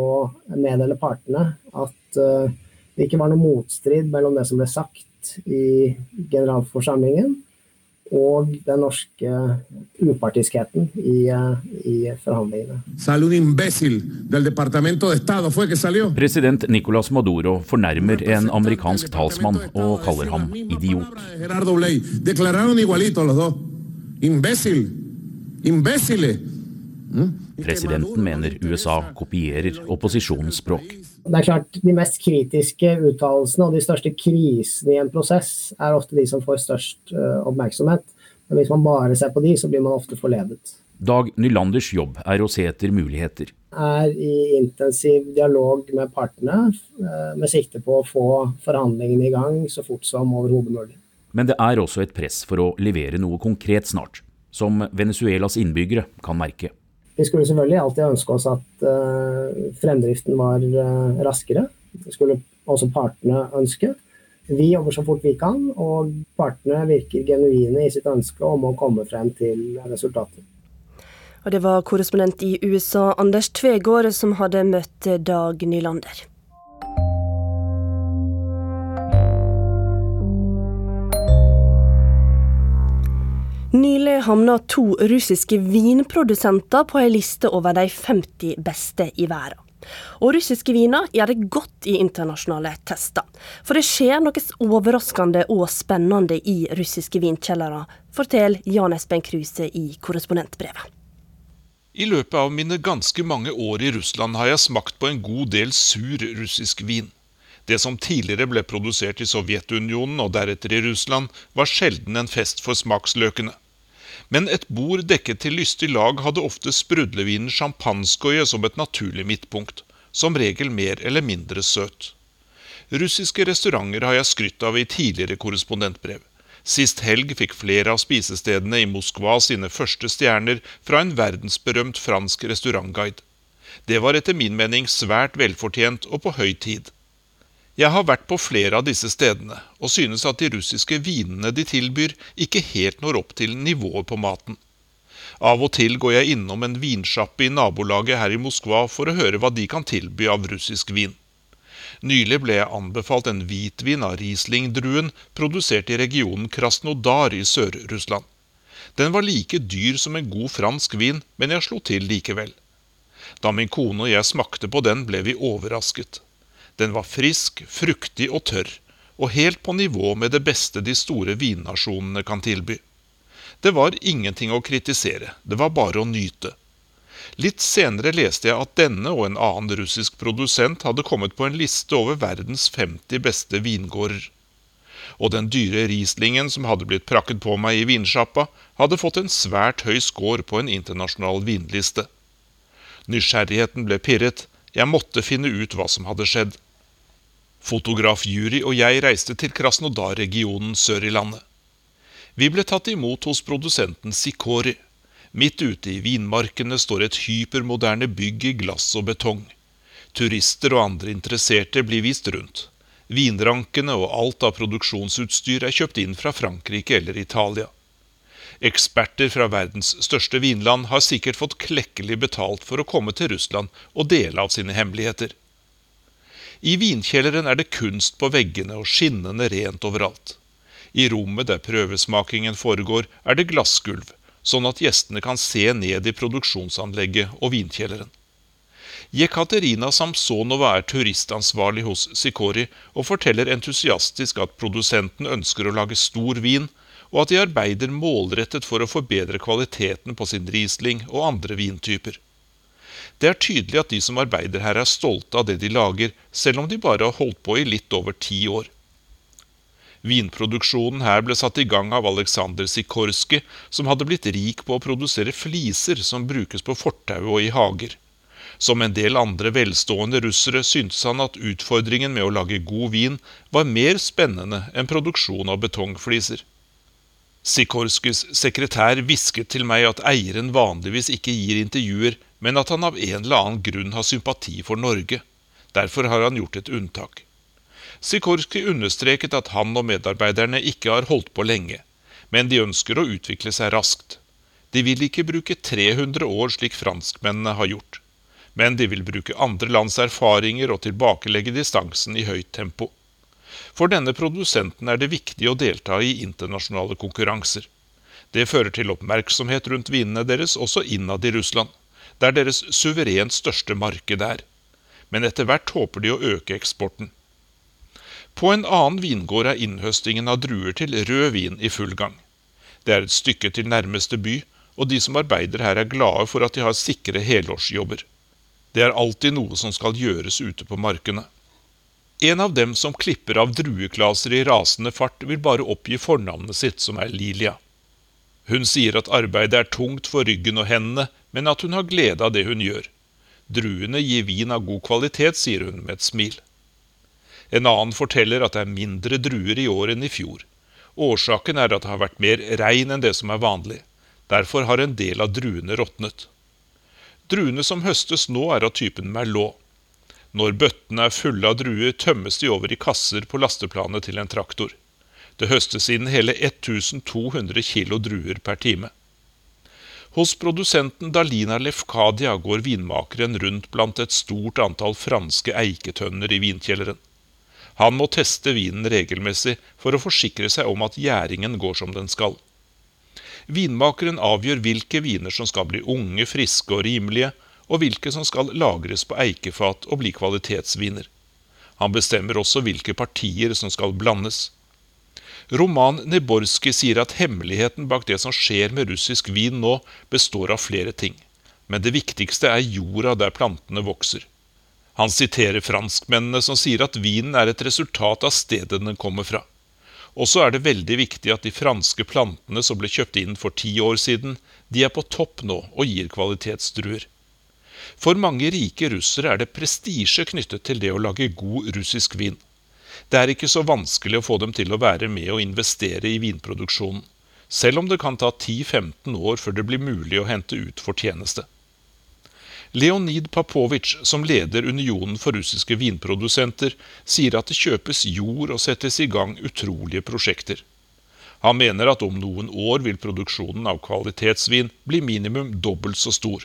meddele partene at uh, det ikke var noe motstrid mellom det som ble sagt i generalforsamlingen og den norske upartiskheten i, uh, i forhandlingene.
President Nicolas Maduro fornærmer en amerikansk talsmann og kaller ham idiot. Imbécil. Imbecile. Mm? Presidenten mener USA kopierer opposisjonens språk.
Det er klart, De mest kritiske uttalelsene og de største krisene i en prosess er ofte de som får størst uh, oppmerksomhet. Men hvis man bare ser på de, så blir man ofte forledet.
Dag Nylanders jobb er å se etter muligheter.
Er i intensiv dialog med partene uh, med sikte på å få forhandlingene i gang så fort som overhodet mulig.
Men det er også et press for å levere noe konkret snart som Venezuelas innbyggere kan merke.
Vi skulle selvfølgelig alltid ønske oss at uh, fremdriften var uh, raskere. Det skulle også partene ønske. Vi jobber så fort vi kan, og partene virker genuine i sitt ønske om å komme frem til resultater.
Og det var korrespondent i USA Anders Tvegård som hadde møtt Dag Nylander. Nylig havna to russiske vinprodusenter på ei liste over de 50 beste i verden. Og russiske viner gjør det godt i internasjonale tester. For det skjer noe overraskende og spennende i russiske vinkjellere, forteller Jan Espen Kruse i korrespondentbrevet.
I løpet av mine ganske mange år i Russland har jeg smakt på en god del sur russisk vin. Det som tidligere ble produsert i Sovjetunionen og deretter i Russland, var sjelden en fest for smaksløkene. Men et bord dekket til lystig lag hadde ofte sprudlevinen sjampanskoje som et naturlig midtpunkt, som regel mer eller mindre søt. Russiske restauranter har jeg skrytt av i tidligere korrespondentbrev. Sist helg fikk flere av spisestedene i Moskva sine første stjerner fra en verdensberømt fransk restaurantguide. Det var etter min mening svært velfortjent og på høy tid. Jeg har vært på flere av disse stedene, og synes at de russiske vinene de tilbyr, ikke helt når opp til nivået på maten. Av og til går jeg innom en vinsjappe i nabolaget her i Moskva for å høre hva de kan tilby av russisk vin. Nylig ble jeg anbefalt en hvitvin av Riesling-druen produsert i regionen Krasnodar i Sør-Russland. Den var like dyr som en god fransk vin, men jeg slo til likevel. Da min kone og jeg smakte på den, ble vi overrasket. Den var frisk, fruktig og tørr, og helt på nivå med det beste de store vinnasjonene kan tilby. Det var ingenting å kritisere, det var bare å nyte. Litt senere leste jeg at denne og en annen russisk produsent hadde kommet på en liste over verdens 50 beste vingårder. Og den dyre Rieslingen som hadde blitt prakket på meg i vinsjappa, hadde fått en svært høy score på en internasjonal vinliste. Nysgjerrigheten ble pirret, jeg måtte finne ut hva som hadde skjedd. Fotograf Juri og jeg reiste til Krasnodar-regionen sør i landet. Vi ble tatt imot hos produsenten Sikori. Midt ute i vinmarkene står et hypermoderne bygg i glass og betong. Turister og andre interesserte blir vist rundt. Vinrankene og alt av produksjonsutstyr er kjøpt inn fra Frankrike eller Italia. Eksperter fra verdens største vinland har sikkert fått klekkelig betalt for å komme til Russland og dele av sine hemmeligheter. I vinkjelleren er det kunst på veggene og skinnende rent overalt. I rommet der prøvesmakingen foregår, er det glassgulv, sånn at gjestene kan se ned i produksjonsanlegget og vinkjelleren. Jekaterina Samsonova er turistansvarlig hos Sikori og forteller entusiastisk at produsenten ønsker å lage stor vin, og at de arbeider målrettet for å forbedre kvaliteten på sin Riesling og andre vintyper. Det er tydelig at de som arbeider her er stolte av det de lager, selv om de bare har holdt på i litt over ti år. Vinproduksjonen her ble satt i gang av Aleksandr Sikorski, som hadde blitt rik på å produsere fliser som brukes på fortau og i hager. Som en del andre velstående russere syntes han at utfordringen med å lage god vin var mer spennende enn produksjon av betongfliser. Sikorskis sekretær hvisket til meg at eieren vanligvis ikke gir intervjuer, men at han av en eller annen grunn har sympati for Norge. Derfor har han gjort et unntak. Sikorski understreket at han og medarbeiderne ikke har holdt på lenge, men de ønsker å utvikle seg raskt. De vil ikke bruke 300 år slik franskmennene har gjort, men de vil bruke andre lands erfaringer og tilbakelegge distansen i høyt tempo. For denne produsenten er det viktig å delta i internasjonale konkurranser. Det fører til oppmerksomhet rundt vinene deres også innad i Russland, der deres suverent største marked er. Men etter hvert håper de å øke eksporten. På en annen vingård er innhøstingen av druer til rød vin i full gang. Det er et stykke til nærmeste by, og de som arbeider her er glade for at de har sikre helårsjobber. Det er alltid noe som skal gjøres ute på markene. En av dem som klipper av drueklaser i rasende fart, vil bare oppgi fornavnet sitt, som er Lilia. Hun sier at arbeidet er tungt for ryggen og hendene, men at hun har glede av det hun gjør. Druene gir vin av god kvalitet, sier hun med et smil. En annen forteller at det er mindre druer i år enn i fjor. Årsaken er at det har vært mer regn enn det som er vanlig. Derfor har en del av druene råtnet. Druene som høstes nå, er av typen merlot. Når bøttene er fulle av druer, tømmes de over i kasser på lasteplanet til en traktor. Det høstes inn hele 1200 kilo druer per time. Hos produsenten Dalina Lefkadia går vinmakeren rundt blant et stort antall franske eiketønner i vinkjelleren. Han må teste vinen regelmessig for å forsikre seg om at gjæringen går som den skal. Vinmakeren avgjør hvilke viner som skal bli unge, friske og rimelige, og hvilke som skal lagres på eikefat og bli kvalitetsviner. Han bestemmer også hvilke partier som skal blandes. Roman Neborski sier at hemmeligheten bak det som skjer med russisk vin nå, består av flere ting. Men det viktigste er jorda der plantene vokser. Han siterer franskmennene som sier at vinen er et resultat av stedet den kommer fra. Og så er det veldig viktig at de franske plantene som ble kjøpt inn for ti år siden, de er på topp nå og gir kvalitetsdruer. For mange rike russere er det prestisje knyttet til det å lage god russisk vin. Det er ikke så vanskelig å få dem til å være med og investere i vinproduksjonen, selv om det kan ta 10-15 år før det blir mulig å hente ut fortjeneste. Leonid Papovic, som leder Unionen for russiske vinprodusenter, sier at det kjøpes jord og settes i gang utrolige prosjekter. Han mener at om noen år vil produksjonen av kvalitetsvin bli minimum dobbelt så stor.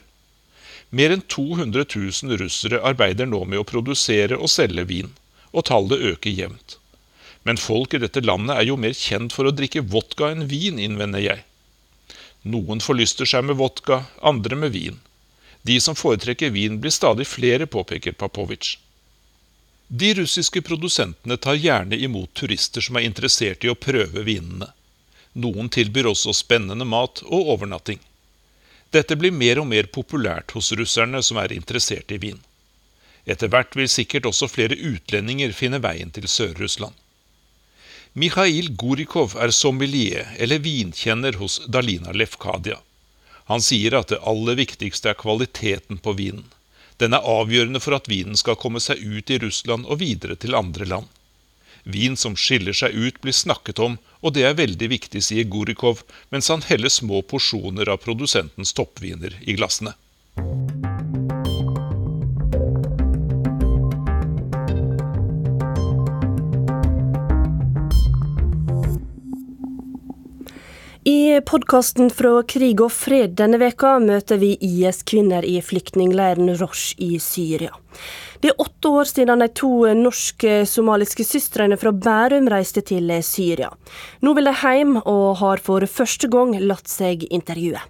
Mer enn 200 000 russere arbeider nå med å produsere og selge vin, og tallet øker jevnt. Men folk i dette landet er jo mer kjent for å drikke vodka enn vin, innvender jeg. Noen forlyster seg med vodka, andre med vin. De som foretrekker vin, blir stadig flere, påpeker Papovic. De russiske produsentene tar gjerne imot turister som er interessert i å prøve vinene. Noen tilbyr også spennende mat og overnatting. Dette blir mer og mer populært hos russerne som er interessert i vin. Etter hvert vil sikkert også flere utlendinger finne veien til Sør-Russland. Mikhail Gorikov er sommelier, eller vinkjenner, hos Dalina Lefkadia. Han sier at det aller viktigste er kvaliteten på vinen. Den er avgjørende for at vinen skal komme seg ut i Russland og videre til andre land. Vin som skiller seg ut, blir snakket om, og det er veldig viktig, sier Gorikov, mens han heller små porsjoner av produsentens toppviner i glassene.
I podkasten fra Krig og fred denne veka møter vi IS-kvinner i flyktningleiren Rosh i Syria. Det er åtte år siden de to norsk-somaliske søstrene fra Bærum reiste til Syria. Nå vil de hjem, og har for første gang latt seg intervjue.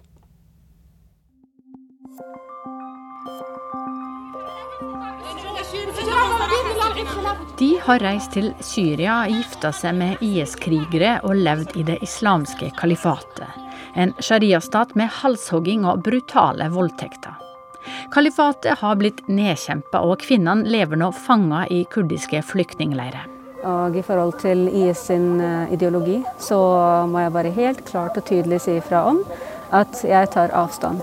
De har reist til Syria, gifta seg med IS-krigere og levd i det islamske kalifatet. En shariastat med halshogging og brutale voldtekter. Kalifatet har blitt nedkjempa, og kvinnene lever nå fanga i kurdiske flyktningleirer.
Og I forhold til IS sin eh, ideologi så må jeg bare helt klart og tydelig si ifra om at jeg tar avstand.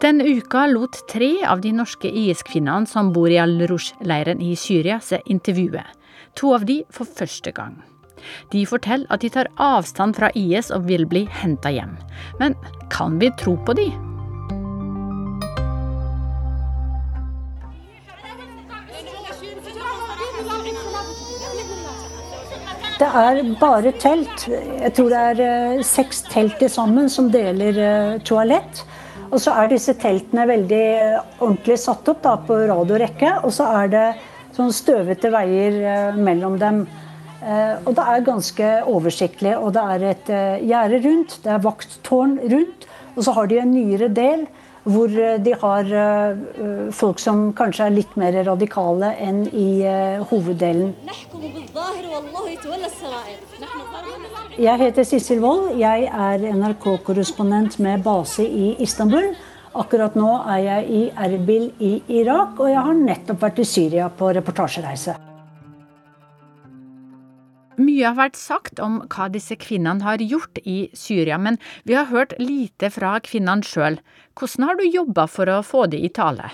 Denne uka lot tre av de norske IS-kvinnene som bor i Al-Rush-leiren i Syria, seg intervjue. To av de for første gang. De forteller at de tar avstand fra IS og vil bli henta hjem. Men kan vi tro på de?
Det er bare telt. Jeg tror det er eh, seks telt til sammen som deler eh, toalett. Og så er disse teltene veldig eh, ordentlig satt opp da, på rad og rekke. Og så er det sånn støvete veier eh, mellom dem. Eh, og det er ganske oversiktlig. Og det er et gjerde rundt, det er vakttårn rundt. Og så har de en nyere del hvor de har folk som kanskje er litt mer radikale enn i hoveddelen. Jeg heter Sissel Wold. Jeg er NRK-korrespondent med base i Istanbul. Akkurat nå er jeg i Erbil i Irak, og jeg har nettopp vært i Syria på reportasjereise.
Mye har vært sagt om hva disse kvinnene har gjort i Syria, men vi har hørt lite fra kvinnene sjøl. Hvordan har du jobba for å få de i tale?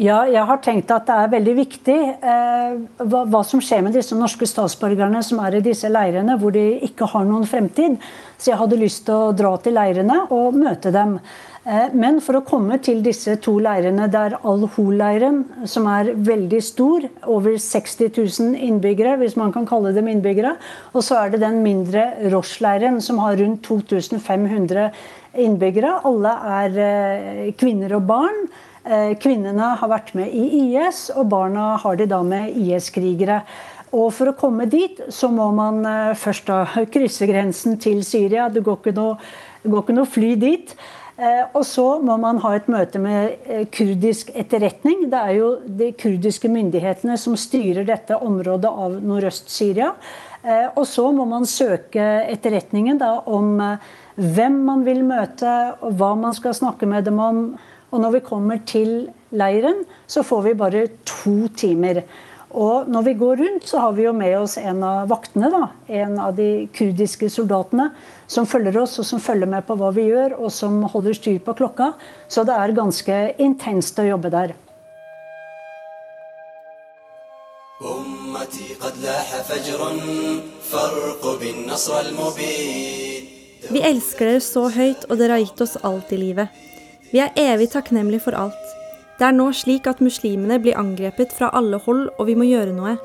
Ja, jeg har tenkt at det er veldig viktig eh, hva, hva, som skjer med disse norske statsborgerne som er i disse leirene, hvor de ikke har noen fremtid. Så jeg hadde lyst til å dra til leirene og møte dem. Eh, men for å komme til disse to leirene, det er Al-Hol-leiren, som er veldig stor, over 60 000 innbyggere, hvis man kan kalle dem innbyggere. Og så er det den mindre Rosh-leiren, som har rundt 2500 innbyggere. Alle er eh, kvinner og barn. Eh, kvinnene har vært med i IS, og barna har de da med IS-krigere. Og For å komme dit så må man først da krysse grensen til Syria. Det går ikke noe, går ikke noe fly dit. Eh, og så må man ha et møte med kurdisk etterretning. Det er jo de kurdiske myndighetene som styrer dette området av Nordøst-Syria. Og så må man søke etterretningen da, om hvem man vil møte, og hva man skal snakke med dem om. Og når vi kommer til leiren, så får vi bare to timer. Og når vi går rundt, så har vi jo med oss en av vaktene, da. En av de kurdiske soldatene som følger oss, og som følger med på hva vi gjør, og som holder styr på klokka. Så det er ganske intenst å jobbe der.
Vi elsker dere så høyt, og dere har gitt oss alt i livet. Vi er evig takknemlige for alt. Det er nå slik at muslimene blir angrepet fra alle hold, og vi må gjøre noe.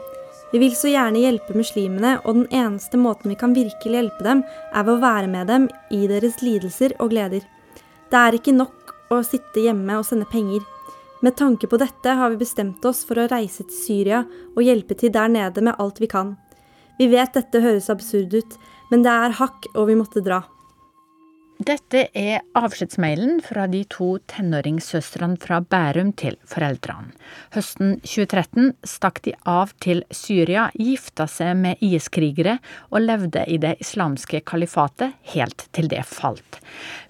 Vi vil så gjerne hjelpe muslimene, og den eneste måten vi kan virkelig hjelpe dem, er ved å være med dem i deres lidelser og gleder. Det er ikke nok å sitte hjemme og sende penger. Med tanke på dette har vi bestemt oss for å reise til Syria og hjelpe til der nede med alt vi kan. Vi vet dette høres absurd ut, men det er hakk, og vi måtte dra.
Dette er avskjedsmailen fra de to tenåringssøstrene fra Bærum til foreldrene. Høsten 2013 stakk de av til Syria, gifta seg med IS-krigere og levde i det islamske kalifatet helt til det falt.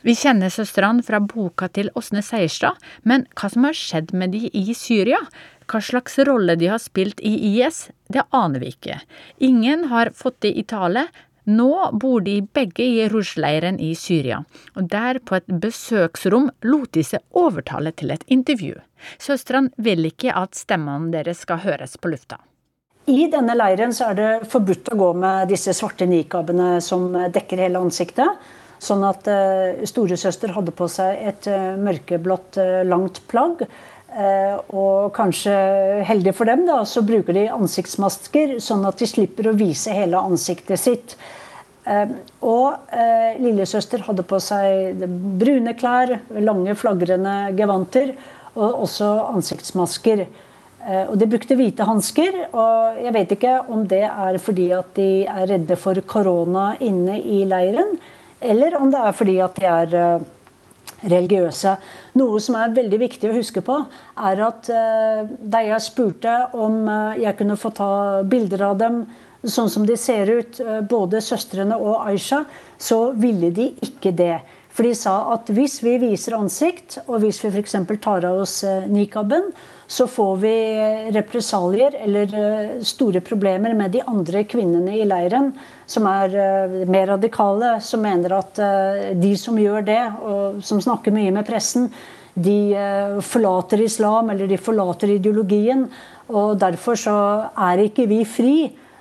Vi kjenner søstrene fra boka til Åsne Seierstad, men hva som har skjedd med de i Syria? Hva slags rolle de har spilt i IS, det aner vi ikke. Ingen har fått det i tale, nå bor de begge i Rush-leiren i Syria, og der på et besøksrom lot de seg overtale til et intervju. Søstrene vil ikke at stemmene deres skal høres på lufta.
I denne leiren så er det forbudt å gå med disse svarte nikabene som dekker hele ansiktet. Sånn at uh, storesøster hadde på seg et uh, mørkeblått uh, langt plagg. Og kanskje heldig for dem, da, så bruker de ansiktsmasker, sånn at de slipper å vise hele ansiktet sitt. og lillesøster hadde på seg brune klær, lange, flagrende gevanter og også ansiktsmasker. og De brukte hvite hansker. og Jeg vet ikke om det er fordi at de er redde for korona inne i leiren, eller om det er fordi at de er religiøse. Noe som er veldig viktig å huske på, er at uh, da jeg spurte om uh, jeg kunne få ta bilder av dem sånn som de ser ut, både søstrene og Aisha, så ville de ikke det. For de sa at hvis vi viser ansikt, og hvis vi f.eks. tar av oss nikaben, så får vi represalier eller store problemer med de andre kvinnene i leiren som er uh, mer radikale, som mener at uh, de som gjør det, og som snakker mye med pressen, de forlater islam, eller de forlater ideologien. Og derfor så er ikke vi fri,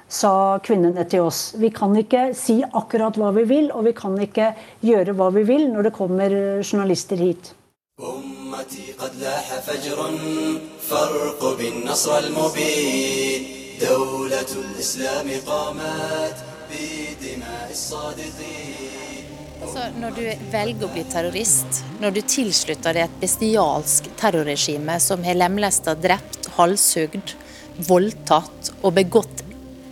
sa kvinnene til oss. Vi kan ikke si akkurat hva vi vil, og vi kan ikke gjøre hva vi vil når det kommer journalister hit. أمتي قد لاح فجر فارقب النصر المبين دولة الإسلام قامت
Altså, når du velger å bli terrorist, når du tilslutter deg et bestialsk terrorregime som har lemlesta, drept, halshugd, voldtatt og begått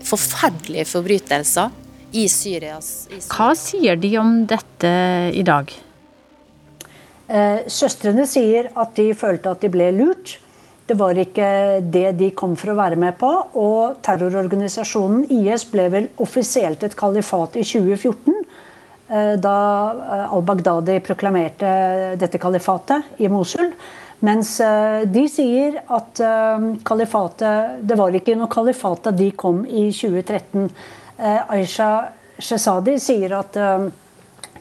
forferdelige forbrytelser i Syrias i Syria.
Hva sier de om dette i dag?
Eh, søstrene sier at de følte at de ble lurt. Det var ikke det de kom for å være med på. Og terrororganisasjonen IS ble vel offisielt et kalifat i 2014. Eh, da eh, al-Baghdadi proklamerte dette kalifatet i Mosul. Mens eh, de sier at kalifatet Det var ikke noe kalifat da de kom i 2013. Aisha Shesadi sier at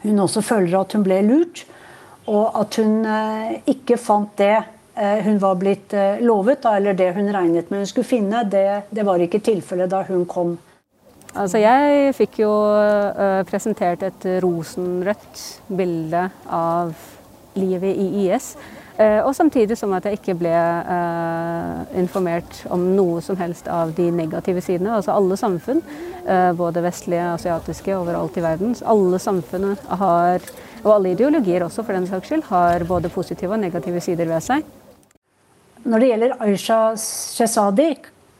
hun også føler at hun ble lurt, og at hun ikke fant det hun var blitt lovet, lovet, eller det hun regnet med hun skulle finne, det, det var ikke tilfellet da hun kom.
Altså jeg fikk jo uh, presentert et rosenrødt bilde av livet i IS. Og samtidig som at jeg ikke ble informert om noe som helst av de negative sidene. Altså alle samfunn, både vestlige, asiatiske, overalt i verden. Alle samfunn har, og alle ideologier også for den saks skyld, har både positive og negative sider ved seg.
Når det gjelder Aisha Shesadi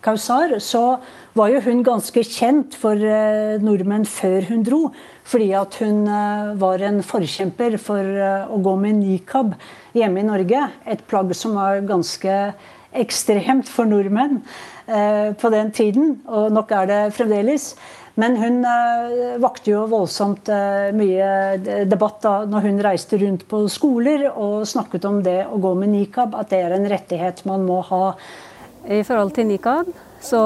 Kausar, så var jo hun ganske kjent for eh, nordmenn før hun dro. Fordi at hun eh, var en forkjemper for eh, å gå med nikab hjemme i Norge. Et plagg som var ganske ekstremt for nordmenn på den tiden, og nok er det fremdeles. Men hun uh, vakte jo voldsomt uh, mye debatt da når hun reiste rundt på skoler og snakket om det å gå med nikab, at det er en rettighet man må ha.
I forhold til nikab så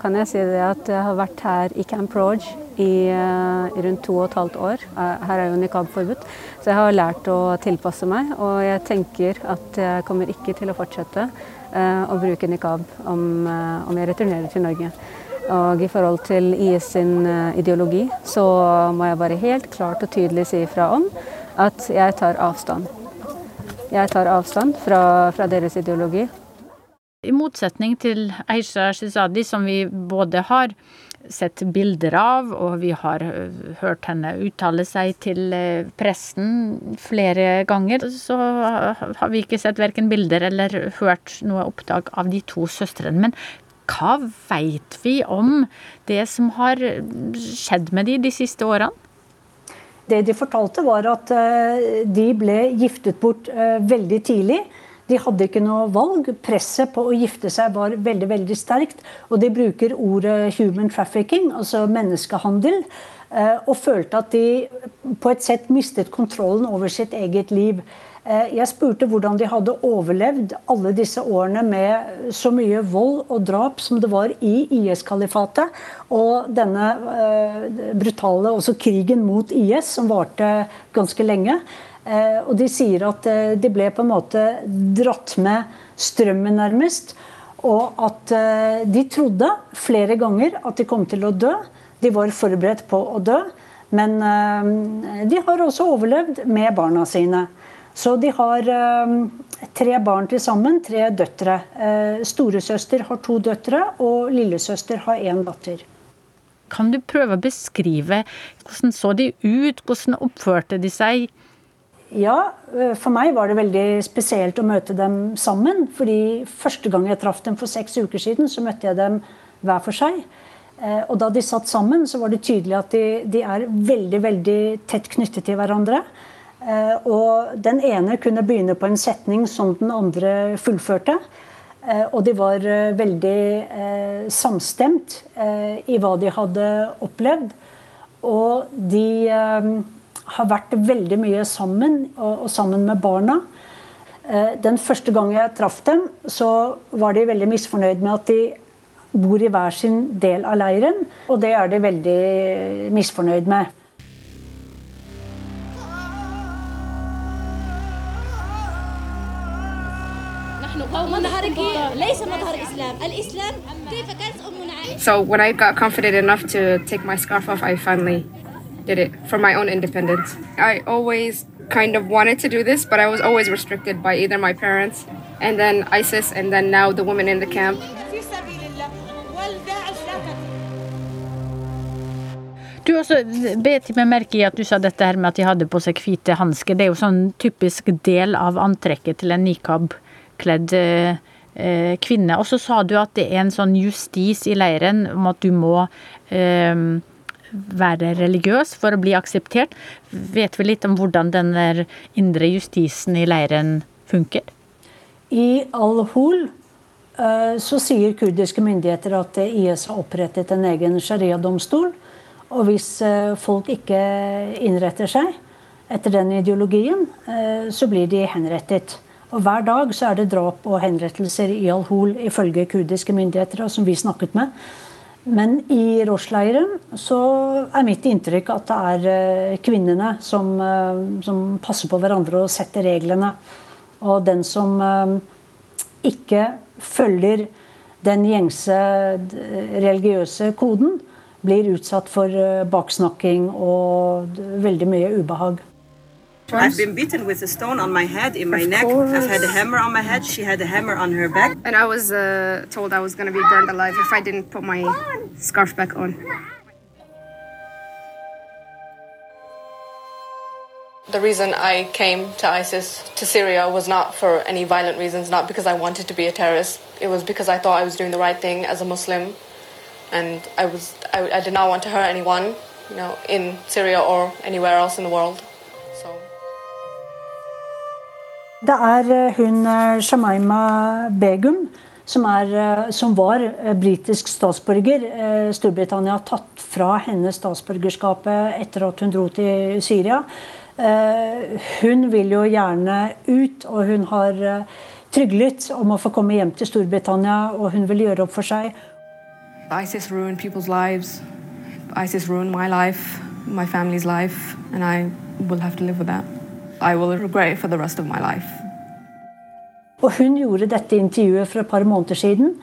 kan jeg si det at jeg har vært her i Camp Roge i, i rundt to og et halvt år. Her er jo nikab forbudt. Så jeg har lært å tilpasse meg, og jeg tenker at jeg kommer ikke til å fortsette å bruke nikab om, om jeg returnerer til Norge. Og i forhold til IS sin eh, ideologi, så må jeg bare helt klart og tydelig si ifra om at jeg tar avstand. Jeg tar avstand fra, fra deres ideologi.
I motsetning til Aisha Shizadi, som vi både har sett bilder av, og vi har eh, hørt henne uttale seg til eh, pressen flere ganger, så har vi ikke sett verken bilder eller hørt noe opptak av de to søstrene. Men hva veit vi om det som har skjedd med de de siste årene?
Det de fortalte, var at eh, de ble giftet bort eh, veldig tidlig. De hadde ikke noe valg. Presset på å gifte seg var veldig veldig sterkt. Og de bruker ordet 'human trafficking', altså menneskehandel. Eh, og følte at de på et sett mistet kontrollen over sitt eget liv. Eh, jeg spurte hvordan de hadde overlevd alle disse årene med så mye vold og drap som det var i IS-kalifatet. Og denne uh, brutale også krigen mot IS, som varte ganske lenge. Uh, og de sier at de ble på en måte dratt med strømmen, nærmest. Og at eh, de trodde flere ganger at de kom til å dø. De var forberedt på å dø. Men eh, de har også overlevd med barna sine. Så de har eh, tre barn til sammen, tre døtre. Storesøster har to døtre, og lillesøster har én datter.
Kan du prøve å beskrive hvordan så de ut, hvordan oppførte de seg?
Ja, eh, for meg var det veldig spesielt å møte dem sammen. fordi første gang jeg traff dem for seks uker siden, så møtte jeg dem hver for seg. Eh, og da de satt sammen, så var det tydelig at de, de er veldig, veldig tett knyttet til hverandre. Eh, og den ene kunne begynne på en setning som den andre fullførte. Og de var veldig samstemt i hva de hadde opplevd. Og de har vært veldig mye sammen, og, sammen med barna. Eh, den første gang jeg traff dem, så var de veldig misfornøyd med at de bor i hver sin del av leiren. Og det er de veldig misfornøyd med.
So when I got confident enough to take my scarf off, I finally did it for my own independence. I always kind of wanted to do this, but I was always restricted by either my parents and then ISIS and then now the women in the camp.
Du også bet meg merke i at du sa dette her med at de hadde på seg hvite hansker. Det er jo sånn typisk del av antrekket til en nikab-kledd eh, kvinne. Og så sa du at det er en sånn justis i leiren om at du må eh, være religiøs for å bli akseptert. Vet vi litt om hvordan den indre justisen i leiren funker?
I Al-Hol eh, så sier kurdiske myndigheter at IS har opprettet en egen sharia-domstol. Og hvis folk ikke innretter seg etter den ideologien, så blir de henrettet. Og Hver dag så er det drap og henrettelser i Al-Hol ifølge kurdiske myndigheter, som vi snakket med. Men i Rosh-leiren så er mitt inntrykk at det er eh, kvinnene som, eh, som, passer på hverandre og setter reglene. Og den som eh, ikke følger den gjengse religiøse koden, blir utsatt for baksnakking og veldig mye ubehag.
I've been beaten with a stone on my head, in my of neck. Course. I've had a hammer on my head. She had a hammer on her back.
And I was uh, told I was going to be burned alive if I didn't put my scarf back on.
The reason I came to ISIS, to Syria, was not for any violent reasons, not because I wanted to be a terrorist. It was because I thought I was doing the right thing as a Muslim. And I, was, I, I did not want to hurt anyone, you know, in Syria or anywhere else in the world.
Det er eh, hun eh, Shamaima Begum, som, er, eh, som var britisk statsborger. Storbritannia har tatt fra henne statsborgerskapet etter at hun dro til Syria. Hun vil jo gjerne ut, og hun har tryglet om å få komme hjem til Storbritannia, og hun vil gjøre opp for seg.
ISIS ruined people's lives. ISIS ruined my life, my family's life, and I will have to live with that. I will regret for the rest of my life.
Og hun gjorde dette intervjuet for et par måneder siden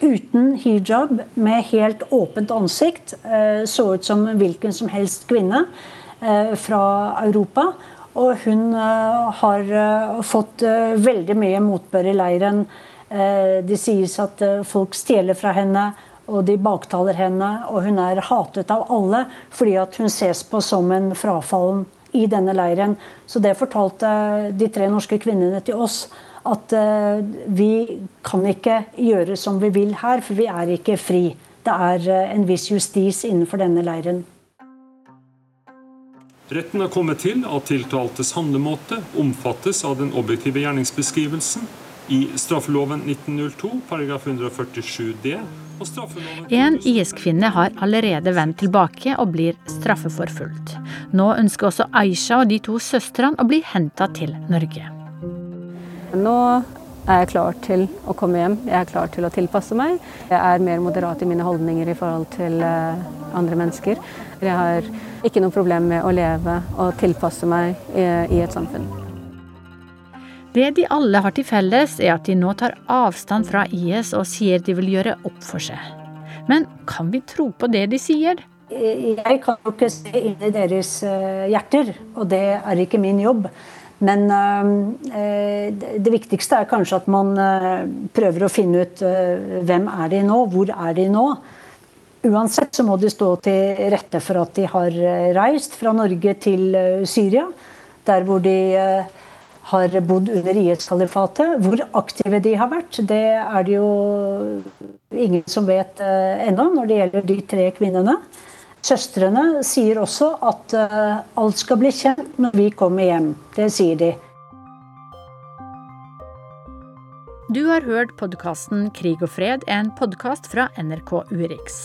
uten hijab, med helt åpent ansikt. Eh, så ut som hvilken som helst kvinne eh, fra Europa. Og hun eh, har fått veldig mye motbør i leiren. Det sies at folk stjeler fra henne, og de baktaler henne. Og hun er hatet av alle fordi hun ses på som en frafallen i denne leiren. Så det fortalte de tre norske kvinnene til oss. At uh, vi kan ikke gjøre som vi vil her, for vi er ikke fri. Det er uh, en viss justis innenfor denne leiren.
Retten har kommet til at tiltaltes handlemåte omfattes av den objektive gjerningsbeskrivelsen i straffeloven 1902 paragraf 147 d
en IS-kvinne har allerede vendt tilbake og blir straffeforfulgt. Nå ønsker også Aisha og de to søstrene å bli henta til Norge.
Nå er jeg klar til å komme hjem, jeg er klar til å tilpasse meg. Jeg er mer moderat i mine holdninger i forhold til eh, andre mennesker. Jeg har ikke noe problem med å leve og tilpasse meg i et samfunn.
Det de alle har til felles, er at de nå tar avstand fra IS og sier de vil gjøre opp for seg. Men kan vi tro på det de sier?
Jeg kan jo ikke se inn i deres eh, hjerter, og det er ikke min jobb. Men øh, det viktigste er kanskje at man prøver å finne ut hvem er de nå, hvor er de nå. Uansett så må de stå til rette for at de har reist fra Norge til Syria, der hvor de har bodd under IS-kalifatet. Hvor aktive de har vært, det er det jo ingen som vet ennå når det gjelder de tre kvinnene. Søstrene sier også at alt skal bli kjent når vi kommer hjem. Det sier de.
Du har hørt podkasten Krig og fred, en podkast fra NRK Urix.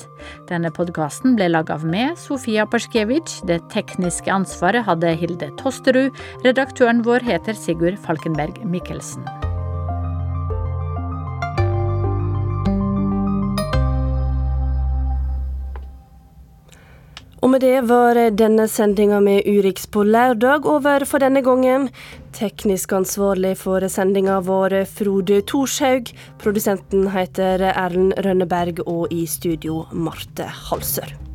Denne podkasten ble laga av meg, Sofia Perskevitsj. Det tekniske ansvaret hadde Hilde Tosterud. Redaktøren vår heter Sigurd Falkenberg Mikkelsen.
Og med det var denne sendinga med Urix på lørdag over for denne gangen. Teknisk ansvarlig for sendinga var Frode Thorshaug. Produsenten heter Erlend Rønneberg, og i studio Marte Halsør.